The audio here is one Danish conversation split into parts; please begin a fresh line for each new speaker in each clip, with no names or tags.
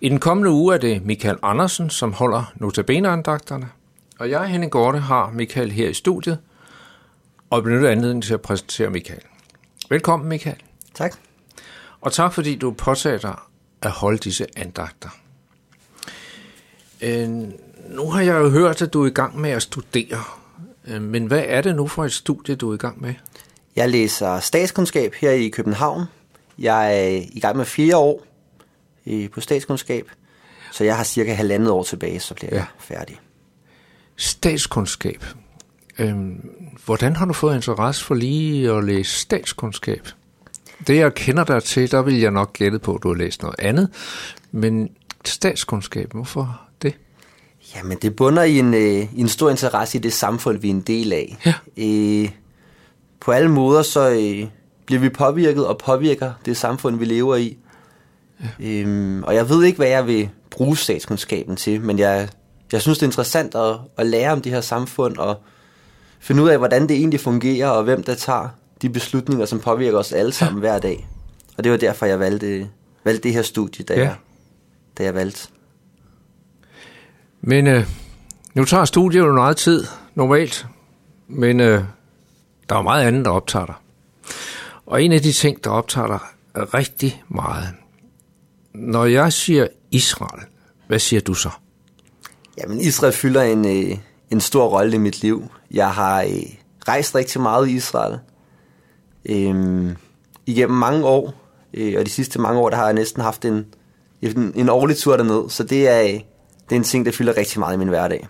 I den kommende uge er det Michael Andersen, som holder notabeneandagterne, og jeg, Henning Gorte, har Michael her i studiet, og benytter anledningen til at præsentere Michael. Velkommen, Michael.
Tak.
Og tak, fordi du påtager dig at holde disse andagter. Øh, nu har jeg jo hørt, at du er i gang med at studere. Øh, men hvad er det nu for et studie, du er i gang med?
Jeg læser statskundskab her i København. Jeg er i gang med fire år øh, på statskundskab, så jeg har cirka halvandet år tilbage, så bliver ja. jeg færdig.
Statskundskab. Øhm, hvordan har du fået interesse for lige at læse statskundskab? Det jeg kender dig til, der vil jeg nok gætte på, at du har læst noget andet. Men statskundskab, hvorfor det?
Jamen, det bunder i en, øh, en stor interesse i det samfund, vi er en del af.
Ja.
Øh, på alle måder, så øh, bliver vi påvirket og påvirker det samfund, vi lever i. Ja. Øhm, og jeg ved ikke, hvad jeg vil bruge statskundskaben til, men jeg, jeg synes, det er interessant at, at lære om det her samfund og finde ud af, hvordan det egentlig fungerer, og hvem der tager de beslutninger, som påvirker os alle sammen hver dag. Og det var derfor, jeg valgte, valgte det her studie, da,
Ja.
jeg, da jeg valgte.
Men øh, nu tager studiet jo meget tid, normalt. Men øh, der er meget andet, der optager dig. Og en af de ting, der optager dig rigtig meget. Når jeg siger Israel, hvad siger du så?
Jamen, Israel fylder en, øh, en stor rolle i mit liv. Jeg har øh, rejst rigtig meget i Israel. Øhm, igennem mange år, øh, og de sidste mange år, der har jeg næsten haft en, en, en årlig tur derned. Så det er, øh, det er en ting, der fylder rigtig meget i min hverdag.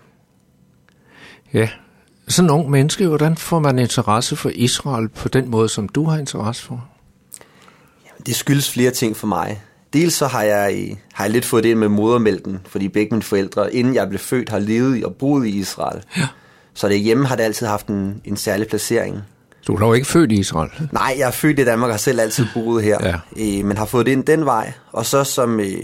Ja, sådan en ung menneske, hvordan får man interesse for Israel på den måde, som du har interesse for?
Det skyldes flere ting for mig. Dels så har jeg, har jeg lidt fået det ind med modermælken, fordi begge mine forældre, inden jeg blev født, har levet i og boet i Israel.
Ja.
Så det hjemme har det altid haft en, en særlig placering.
Du er dog ikke født i Israel.
Nej, jeg er født i Danmark og har selv altid boet her,
Ja.
øh, men har fået det ind den vej. Og så som, øh,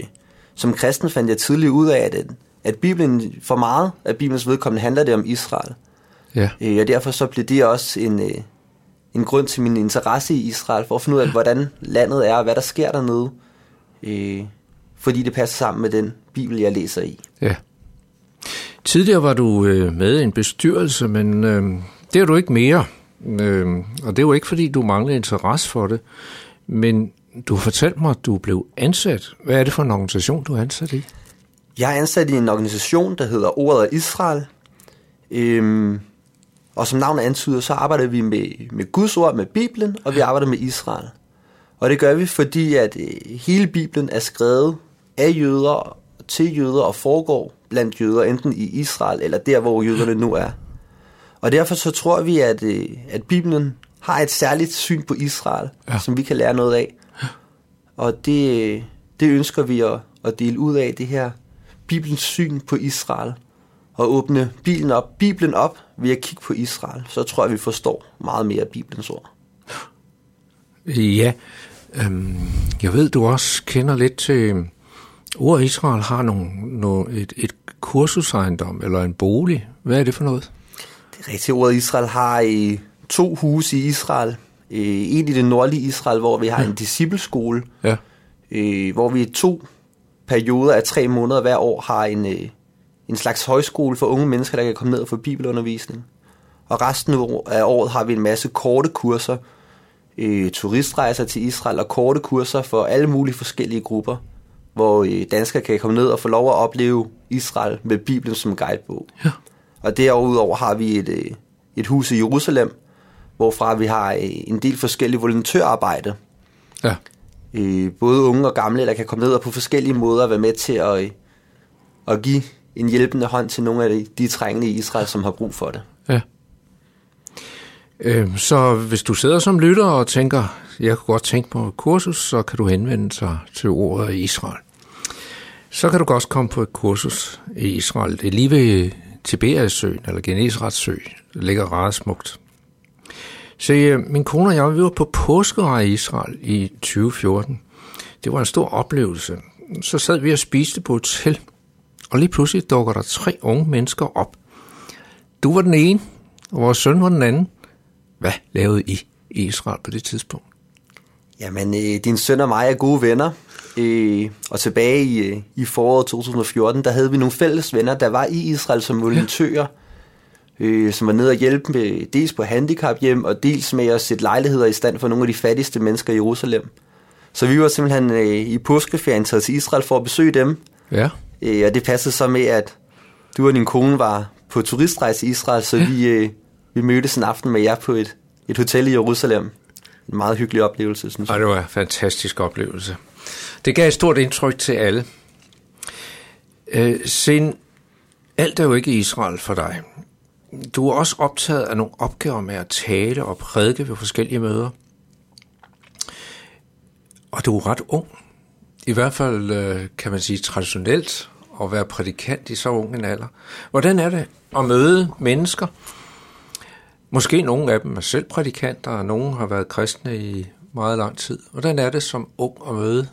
som kristen fandt jeg tidligt ud af, at, at Bibelen for meget, at Bibelens vedkommende handler det om Israel.
Ja.
Øh, og derfor så blev det også en, øh, en grund til min interesse i Israel, for at finde ud af, hvordan landet er, og hvad der sker dernede. Øh, fordi det passer sammen med den Bibel, jeg læser i.
Ja. Tidligere var du øh, med i en bestyrelse, men øh, det er du ikke mere. Øh, og det er jo ikke, fordi du mangler interesse for det. Men du har fortalt mig, at du blev ansat. Hvad er det for en organisation, du er ansat i?
Jeg er ansat i en organisation, der hedder Ordet af Israel. Øhm, og som navnet antyder, så arbejder vi med, med Guds ord, med Bibelen, og vi arbejder med Israel. Og det gør vi, fordi at øh, hele Bibelen er skrevet af jøder, til jøder og foregår blandt jøder, enten i Israel eller der, hvor jøderne nu er. Og derfor så tror vi, at, øh, at Bibelen har et særligt syn på Israel,
Ja.
som vi kan lære noget af. Og det, øh, det ønsker vi at, at dele ud af, det her Bibelens syn på Israel. Og åbne Bibelen op, Bibelen op ved at kigge på Israel. Så tror jeg, vi forstår meget mere af Bibelens ord.
Ja, øhm, jeg ved, du også kender lidt til... Ord Israel har nogle, nogle, et, et kursusejendom eller en bolig. Hvad er det for noget?
Det rigtige ord, Israel har i to huse i Israel. Øh, En i det nordlige Israel, hvor vi har en discipleskole,
Ja.
øh, hvor vi i to perioder af tre måneder hver år har en, øh, en slags højskole for unge mennesker, der kan komme ned og få bibelundervisning. Og resten af året har vi en masse korte kurser, øh, turistrejser til Israel og korte kurser for alle mulige forskellige grupper, hvor øh, danskere kan komme ned og få lov at opleve Israel med Bibelen som guidebog.
Ja.
Og derudover har vi et, øh, et hus i Jerusalem, hvorfra vi har øh, en del forskellige volontørarbejde.
Ja.
Øh, både unge og gamle, der kan komme ned og på forskellige måder være med til at, øh, at give en hjælpende hånd til nogle af de, de trængende i Israel, som har brug for det.
Ja. Øh, så hvis du sidder som lytter og tænker, jeg kunne godt tænke på et kursus, så kan du henvende sig til ordet i Israel. Så kan du også komme på et kursus i Israel. Det er lige ved Tiberiasøen, eller Genesrets. Det ligger ret smukt. Se, øh, min kone og jeg, vi var på påskerej i Israel i 2014. Det var en stor oplevelse. Så sad vi og spiste på et hotel, og lige pludselig dukker der tre unge mennesker op. Du var den ene, og vores søn var den anden. Hvad lavede I i Israel på det tidspunkt?
Jamen, øh, din søn og mig er gode venner. Øh, og tilbage i, øh, i foråret 2014, der havde vi nogle fælles venner, der var i Israel som volontører, øh, som var nede og hjælpe med, dels på handicaphjem, og dels med at sætte lejligheder i stand for nogle af de fattigste mennesker i Jerusalem. Så vi var simpelthen øh, i påskeferien taget til Israel for at besøge dem.
Ja.
Øh, og det passede så med, at du og din kone var på turistrejse i Israel, så vi, øh, vi mødtes en aften med jer på et, et hotel i Jerusalem. En meget hyggelig oplevelse, synes
Og
jeg.
det var en fantastisk oplevelse. Det gav et stort indtryk til alle. Øh, Sen, alt er jo ikke Israel for dig. Du er også optaget af nogle opgaver med at tale og prædike ved forskellige møder. Og du er ret ung. I hvert fald øh, kan man sige traditionelt at være prædikant i så ung en alder. Hvordan er det at møde mennesker? Måske nogle af dem er selv prædikanter, og nogle har været kristne i meget lang tid. Hvordan er det som ung at møde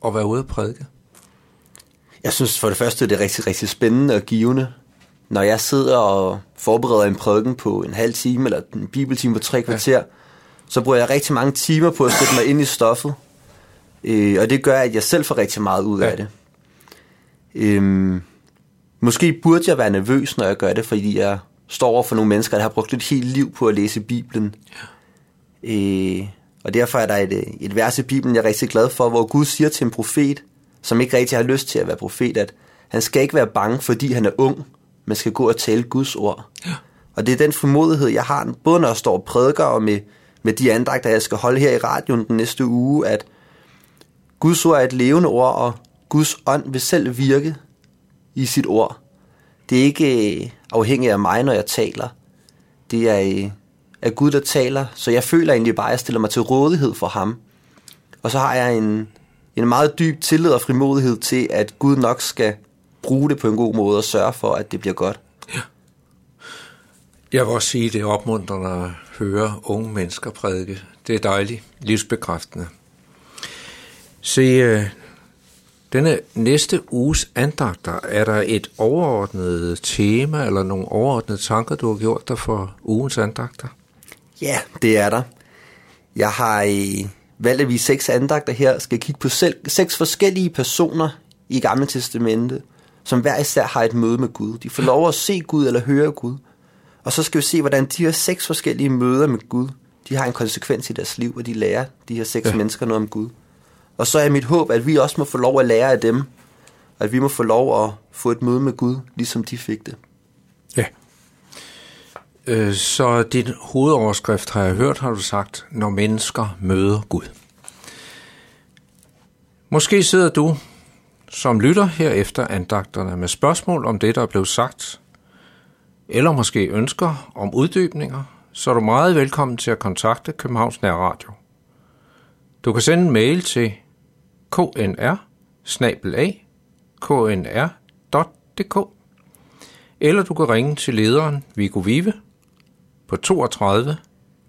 og være ude at prædike?
Jeg synes for det første, det er rigtig, rigtig spændende og givende. Når jeg sidder og forbereder en prædiken på en halv time, eller en bibeltime på tre kvarter, ja. så bruger jeg rigtig mange timer på at sætte mig ind i stoffet. Øh, og det gør, at jeg selv får rigtig meget ud
Ja.
af det. Øhm, måske burde jeg være nervøs, når jeg gør det, fordi jeg står over for nogle mennesker, der har brugt et helt liv på at læse Bibelen. Øh, og derfor er der et, øh, et vers i Bibelen, jeg er rigtig glad for, hvor Gud siger til en profet, som ikke rigtig har lyst til at være profet, at han skal ikke være bange, fordi han er ung, men skal gå og tale Guds ord. Ja. Og det er den formodighed, jeg har, både når jeg står og prædiker, og med, med de andagter, jeg skal holde her i radioen den næste uge, at Guds ord er et levende ord, og Guds ånd vil selv virke i sit ord. Det er ikke øh, afhængigt af mig, når jeg taler. Det er øh, af Gud, der taler, så jeg føler egentlig bare, at jeg stiller mig til rådighed for ham. Og så har jeg en, en meget dyb tillid og frimodighed til, at Gud nok skal bruge det på en god måde og sørge for, at det bliver godt.
Jeg vil også sige, at det er opmuntrende at høre unge mennesker prædike. Det er dejligt, livsbekræftende. Se, øh, denne næste uges andagter, er der et overordnet tema eller nogle overordnede tanker, du har gjort dig for ugens andagter?
Ja, det er der. Jeg har øh, valgt, at vi seks andagter her skal kigge på selv, seks forskellige personer i Gamle Testamente, som hver især har et møde med Gud. De får lov at se Gud eller høre Gud. Og så skal vi se, hvordan de her seks forskellige møder med Gud, de har en konsekvens i deres liv, og de lærer de her seks
Ja.
ja. mennesker noget om Gud. Og så er mit håb, at vi også må få lov at lære af dem, at vi må få lov at få et møde med Gud, ligesom de fik det.
Ja. Øh, Så din hovedoverskrift har jeg hørt, har du sagt, når mennesker møder Gud. Måske sidder du som lytter her efter andagterne med spørgsmål om det, der er blevet sagt, eller måske ønsker om uddybninger, så er du meget velkommen til at kontakte Københavns Nærradio. Du kan sende en mail til knr knr.dk eller du kan ringe til lederen Viggo Vive på 32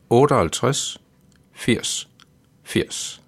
58 80 80.